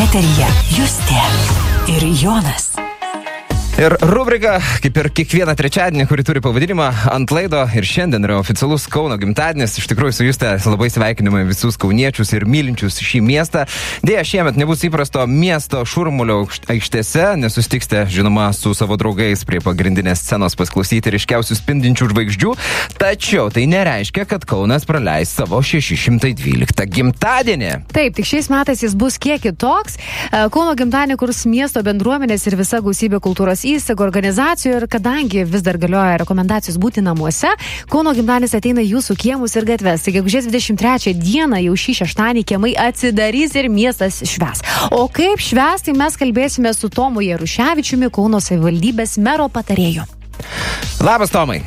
Eterija Justė ir Jonas. Ir rubrika, kaip ir kiekvieną trečiadienį, kuri turi pavadinimą ant laido ir šiandien yra oficialus Kauno gimtadienis. Iš tikrųjų, su Juste labai sveikinimai visus kauniečius ir mylinčius šį miestą. Dėja, šiemet nebus įprasto miesto šurmulio aikštėse, nesustiksite, žinoma, su savo draugais prie pagrindinės scenos pasklausyti ryškiausių spindinčių žvaigždžių. Tačiau tai nereiškia, kad Kaunas praleis savo 612 gimtadienį. Taip, tik šiais metais jis bus kiek kitoks. E, Kauno gimtadienį kurs miesto bendruomenės ir visa gausybė kultūros įstaigų organizacijų ir kadangi vis dar galioja rekomendacijos būti namuose, Kauno gimtadienis ateina jūsų kiemus ir gatves. Taigi, gegužės 23 dieną jau šį šeštadienį kiemai atsidarys ir miestas šves. O kaip šves, tai mes kalbėsime su Tomu Jaruševičiumi, Kauno savivaldybės mero patarėju. Labas, Tomai.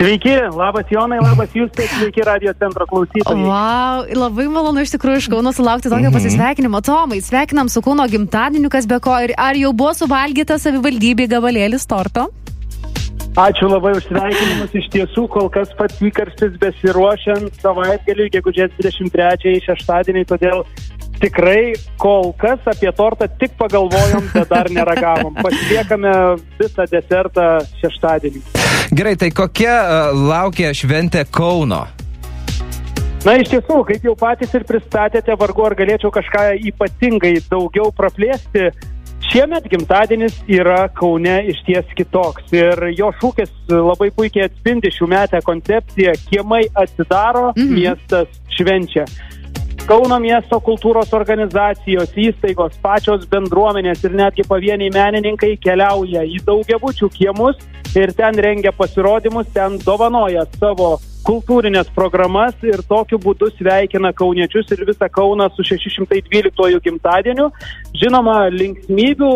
Sveiki, labas Jonai, labas jūs, sveiki radio centro klausytojai. Wow, labai malonu iš tikrųjų iš Kauno sulaukti tokio Mhm. pasisveikinimo. Tomai, sveikinam su Kauno gimtadieniu, kas be ko. Ir ar jau buvo suvalgyta savivaldybė gabalėlis torto? Ačiū labai už sveikinimus. Iš tiesų, kol kas pats įkarštis besiruošiant savaitgaliui, gegužės 23 šeštadienį, todėl tikrai kol kas apie tortą tik pagalvojom, bet dar neragavom. Pasiliekame visą desertą šeštadienį. Gerai, tai kokia uh, laukia šventė Kauno? Na, iš tiesų, kaip jau patys ir pristatėte, vargu ar galėčiau kažką ypatingai daugiau praplėsti. Šiemet gimtadienis yra Kaune iš ties kitoks ir jo šūkis labai puikiai atspindi šių metę koncepciją Kiemai atsidaro, mhm. miestas švenčia. Kauno miesto kultūros organizacijos, įstaigos, pačios bendruomenės ir netgi pavieniai menininkai keliauja į daugiabučių kiemus ir ten rengia pasirodymus, ten dovanoja savo kultūrinės programas ir tokiu būdu sveikina kauniečius ir visą Kauną su 612 gimtadieniu. Žinoma, linksmybių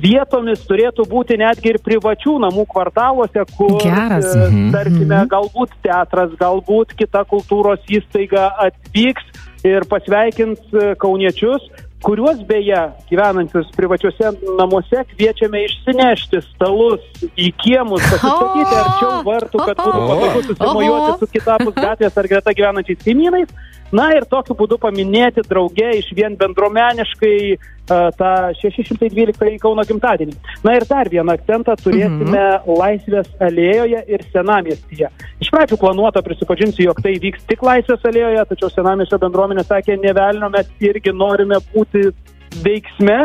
vietomis turėtų būti netgi ir privačių namų kvartaluose, kur, Geras. e, Mhm. tarkime, galbūt teatras, galbūt kita kultūros įstaiga atvyks ir pasveikins e, kauniečius, kuriuos beje gyvenančius privačiuose namuose kviečiame išsinešti stalus į kiemus, pasistatyti arčiau vartų, kad būtų patogu susimojuoti su kitapus gatvės ar greta gyvenančiais kaimynais. Na ir tokiu būdu paminėti drauge iš vien bendruomeniškai uh, tą 612 Kauno gimtadienį. Na ir dar vieną akcentą turėsime mhm. Laisvės alėjoje ir Senamiestyje. Iš pradžių planuota, prisipažinsiu, jog tai vyks tik Laisvės alėjoje, tačiau Senamiesčio bendruomenė sakė, nevelnio mes irgi norime būti veiksme,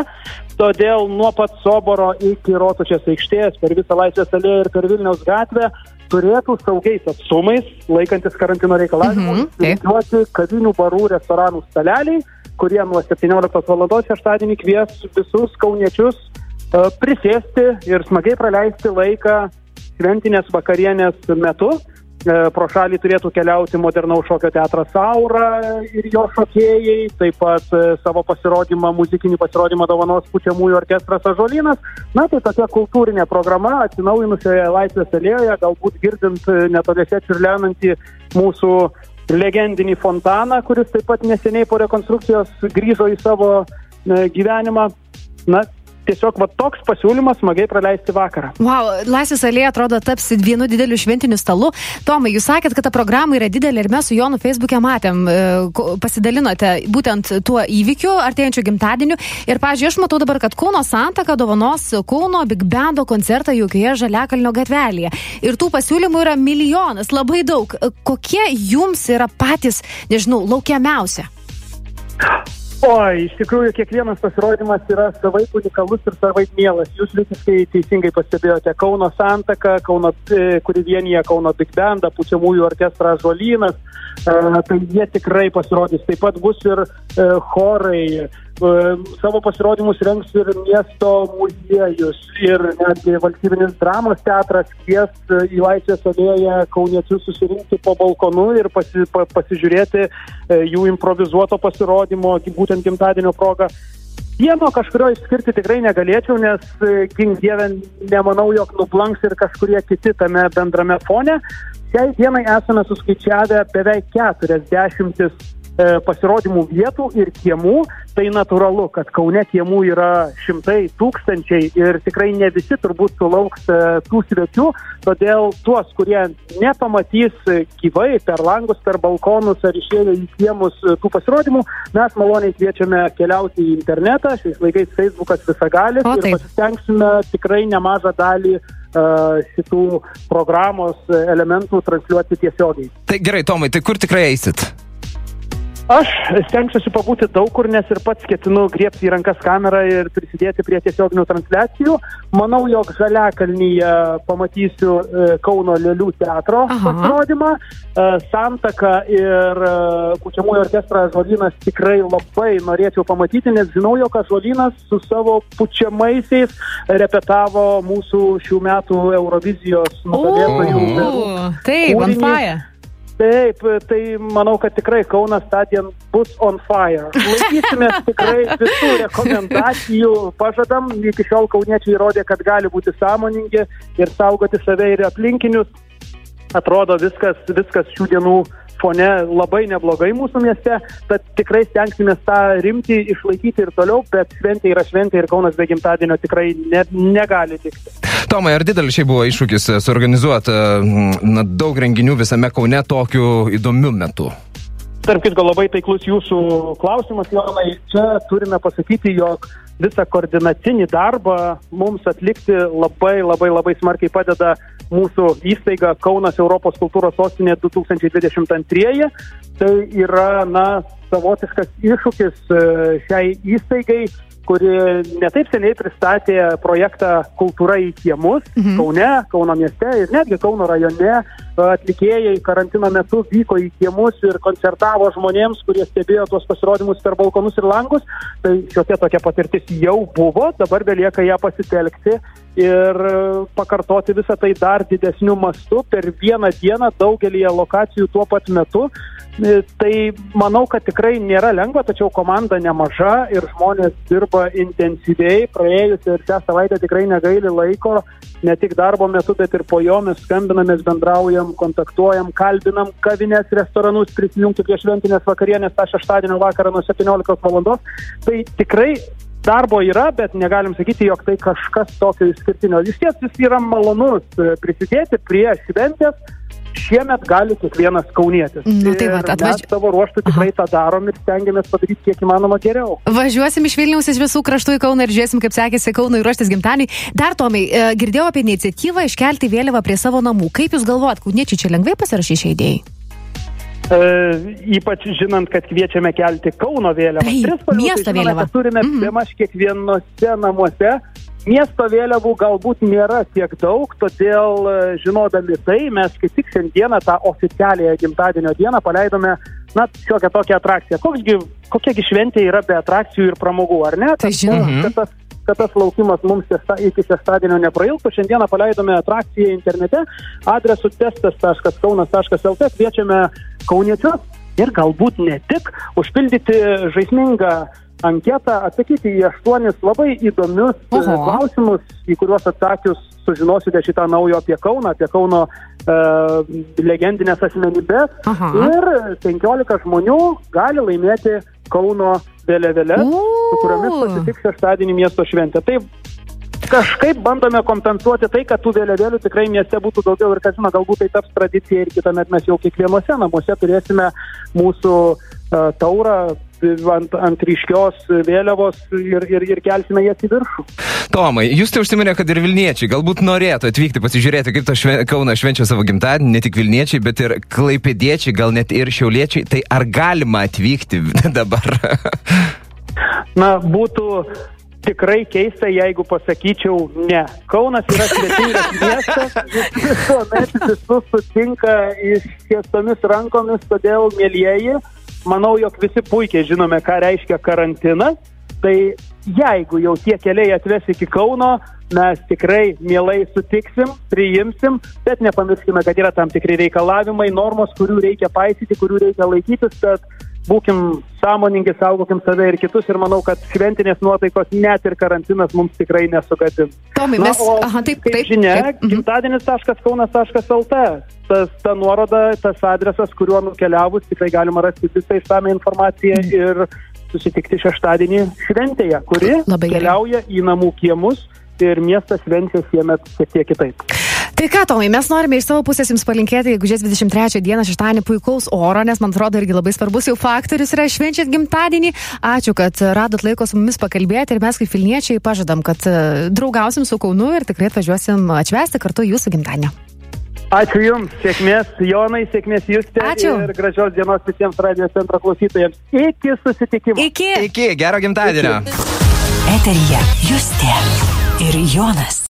todėl nuo pat Soboro iki Rotušės aikštės per visą Laisvės alėją ir per Vilniaus gatvę turėtų saugiais atstumais, laikantis karantino reikalavimų, Mhm, taip. įsivaizduoti kavinių, barų, restoranų staleliai, kurie nuo 17 val. šeštadienį kvies visus kauniečius e, prisėsti ir smagiai praleisti laiką šventinės vakarienės metu. E, Pro šalį turėtų keliauti modernaus šokio teatras Aura ir jo šokėjai, taip pat e, savo pasirodymą, muzikinį pasirodymą dovanos pučiamųjų orkestras Ažolinas. Na, tai tokia kultūrinė programa atsinaujinusioje Laisvės alėjoje, galbūt girdint netoliese čiurlenantį mūsų legendinį fontaną, kuris taip pat neseniai po rekonstrukcijos grįžo į savo gyvenimą. Na, tiesiog va toks pasiūlymas smagiai praleisti vakarą. Wow, Laisvės alėja atrodo taps vienu dideliu šventiniu stalu. Tomai, jūs sakėt, kad ta programa yra didelė ir mes su Jonu Facebook'e matėm, e, pasidalinote būtent tuo įvykiu, artėjančiu gimtadieniu. Ir, pažiūrėjau, aš matau dabar, kad Kauno Santaka dovanos Kauno Big Bando koncertą jaukioje Žaliakalnio gatvelėje. Ir tų pasiūlymų yra milijonas, labai daug. Kokie jums yra patys, nežinau, laukiamiausia? O, iš tikrųjų, kiekvienas pasirodymas yra savaip unikalus ir savaip mielas. Jūs visiškai teisingai pastebėjote Kauno Santaka, Kauno, e, kuri vienyje Kauno Big Bandą, pučiamųjų orkestrą Žolynas. E, tai jie tikrai pasirodys. Taip pat bus ir e, chorai, savo pasirodymus rengs ir miesto muziejus, ir netgi valstybinis dramos teatras kvies e, į Laisvės alėją kauniečius susirinkti po balkonu ir pasi, pa, pasižiūrėti e, jų improvizuoto pasirodymo, būtent gimtadienio progą. Vieno kažkurio išskirti tikrai negalėčiau, nes gink dievė nemanau, jog nublanks ir kažkurie kiti tame bendrame fone. Šiai dienai esame suskaičiavę beveik 40 E, pasirodymų vietų ir kiemų, tai natūralu, kad Kaune kiemų yra šimtai, tūkstančiai ir tikrai ne visi turbūt sulauks e, tų svečių, todėl tuos, kurie nepamatys gyvai per langus, per balkonus ar išėję į kiemus tų pasirodymų, mes maloniai kviečiame keliauti į internetą, šiais laikais Facebookas visagalis O, ir taip. pasistengsime tikrai nemažą dalį e, šitų programos elementų transliuoti tiesiogiai. Tai gerai, Tomai, tai kur tikrai eisit? Aš stengsiuosi pabūti daug kur, nes ir pats ketinu griebti į rankas kamerą ir prisidėti prie tiesioginių transliacijų. Manau, jog Žaliakalnyje pamatysiu e, Kauno Lėlių teatro Aha. pasirodymą. E, Santaka ir e, Pučiamųjų orkestro Žolynas tikrai labai norėčiau pamatyti, nes žinau, jog Žolynas su savo pučiamaisiais repetavo mūsų šių metų Eurovizijos nugalėtojų. Taip, fire. Taip, tai manau, kad tikrai Kaunas stadion bus on fire. Laikysime tikrai visų rekomendacijų, pažadam, iki šiol kauniečiai įrodė, kad gali būti sąmoningi ir saugoti save ir aplinkinius. Atrodo viskas, viskas šių dienų fone labai neblogai mūsų mieste, tad tikrai stengsime tą rimtį išlaikyti ir toliau, bet šventė yra šventė ir Kaunas be gimtadienio tikrai ne, negali tikti. Tomai, ar didelis šiai buvo iššūkis e, suorganizuoti e, na, daug renginių visame Kaune tokiu įdomiu metu? Tarp kitko, labai taiklus jūsų klausimas, Jonai. Čia turime pasakyti, jog visą koordinacinį darbą mums atlikti labai, labai, labai smarkiai padeda mūsų įstaiga Kaunas Europos kultūros sostinė 2022. Tai yra, na, savotiškas iššūkis e, šiai įstaigai, kuri netaip seniai pristatė projektą Kultūra į kiemus mhm. Kaune, Kauno mieste ir netgi Kauno rajone. Atlikėjai karantino metu vyko į kiemus ir koncertavo žmonėms, kurie stebėjo tuos pasirodymus per balkonus ir langus. Tai šiokia tokia patirtis jau buvo, dabar belieka ją pasitelkti ir pakartoti visą tai dar didesniu mastu per vieną dieną daugelį lokacijų tuo pat metu. E, Tai manau, kad tikrai nėra lengva, tačiau komanda nemaža ir žmonės dirba intensyviai. Praėjusią ir šią savaitę tikrai negaili laiko, ne tik darbo metu, bet ir po jo mes skambinamės, bendraujam, kontaktuojam, kalbinam kavinės, restoranus, prisijungti prie šventinės vakarienės tą šeštadienio vakarą nuo 17 val. Tai tikrai darbo yra, bet negalim sakyti, jog tai kažkas tokio išskirtinio. Iš ties jis yra malonus e, prisidėti prie šventės. Šiemet gali kiekvienas kaunietis. Nu, tai vat, Ir atvaž- Mes savo ruoštų tikrai tą darom ir stengiamės padaryti kiek įmanoma geriau. Važiuosim iš Vilniaus iš visų kraštų į Kauną ir žiūrėsim, kaip sekėsi Kaunui ruoštis gimtadienį. Dar, Tomai, e, girdėjau apie iniciatyvą iškelti vėliavą prie savo namų. Kaip Jūs galvojat, kauniečiai čia lengvai pasirašys šią idėją? E, ypač žinant, kad kviečiame kelti Kauno vėliavą. Taip, Trispalvių, miesto vėliavą. Turime mm. bemaž kiekvienose namuose. Miesto vėliavų galbūt nėra tiek daug, todėl e, žinodami tai mes kaip tik šiandieną tą oficialiąją gimtadienio dieną paleidome, na, šiokią tokią atrakciją. Koksgi, kokiagi šventė yra be atrakcijų ir pramogų, ar ne? Tai žinoma. kad tas kad tas laukimas mums šešta, iki šeštadienio neprailgtų. Šiandieną paleidome atrakciją internete adresu testas.kaunas.lt. Kviečiame kauniečius ir galbūt ne tik užpildyti žaismingą anketą, atsakyti į aštuonis labai įdomius Oho. e, klausimus, į kuriuos atsakius sužinosite šitą naujo apie Kauną, apie Kauno uh, legendinės asmenybės. Aha. Ir 15 žmonių gali laimėti Kauno vėliavėlės, su kuriomis pasitiks šeštadienį miesto šventę. Tai kažkaip bandome kompensuoti tai, kad tų vėliavėlių tikrai mieste būtų daugiau ir, kad žinoma, galbūt tai taps tradicija ir kitąmet mes jau kiekvienuose namuose turėsime mūsų uh, taurą ant, ant ryškios vėliavos ir, ir, ir kelsime jas į viršų. Tomai, jūs tai užsiminė, kad ir Vilniečiai galbūt norėtų atvykti pasižiūrėti, kaip to šve, Kauna švenčia savo gimtadienį, ne tik Vilniečiai, bet ir Klaipėdiečiai, gal net ir Šiauliečiai. Tai ar galima atvykti dabar? Na, būtų tikrai keista, jeigu pasakyčiau ne. Kaunas yra svetingas miestas, visuomet visus sutinka išskėstomis rankomis, todėl, mėlyjeji, manau, jog visi puikiai žinome, ką reiškia karantinas. Tai jeigu jau tie keliai atves iki Kauno, mes tikrai mielai sutiksim, priimsim, bet nepamirškime, kad yra tam tikri reikalavimai, normos, kurių reikia paisyti, kurių reikia laikytis, tad būkim sąmoningi, saugokim save ir kitus ir manau, kad šventinės nuotaikos net ir karantinas mums tikrai nesugadins. Tomai, mes, o, aha, taip, taip. žinia, taip, mhm. gimtadienis.kaunas.lt. Tas, ta nuoroda, tas adresas, kuriuo nukeliavus, tikrai galima rasti visą išsame informaciją ir susitikti šeštadienį šventėje, kuri Labai gerai. keliauja į namų kiemus ir miestas šventės šiemet šiek tiek kitaip. Tai ką, Tomai, mes norime iš savo pusės Jums palinkėti, jeigu žies 23 dieną šeštadienį puikaus oro, nes man atrodo irgi labai svarbus jau faktorius yra švenčiat gimtadienį. Ačiū, kad radot laiko su mumis pakalbėti ir mes kaip Vilniečiai pažadam, kad e, draugausim su Kaunu ir tikrai atvažiuosim atšvesti kartu Jūsų gimtadienio. Ačiū Jums, sėkmės Jonai, sėkmės Justė Ačiū. ir gražios dienos visiems radijos centro klausytojams. Iki susitikimo. Iki. Iki, gero gimtadienio. Eterija Justė ir Jonas.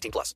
18 plus.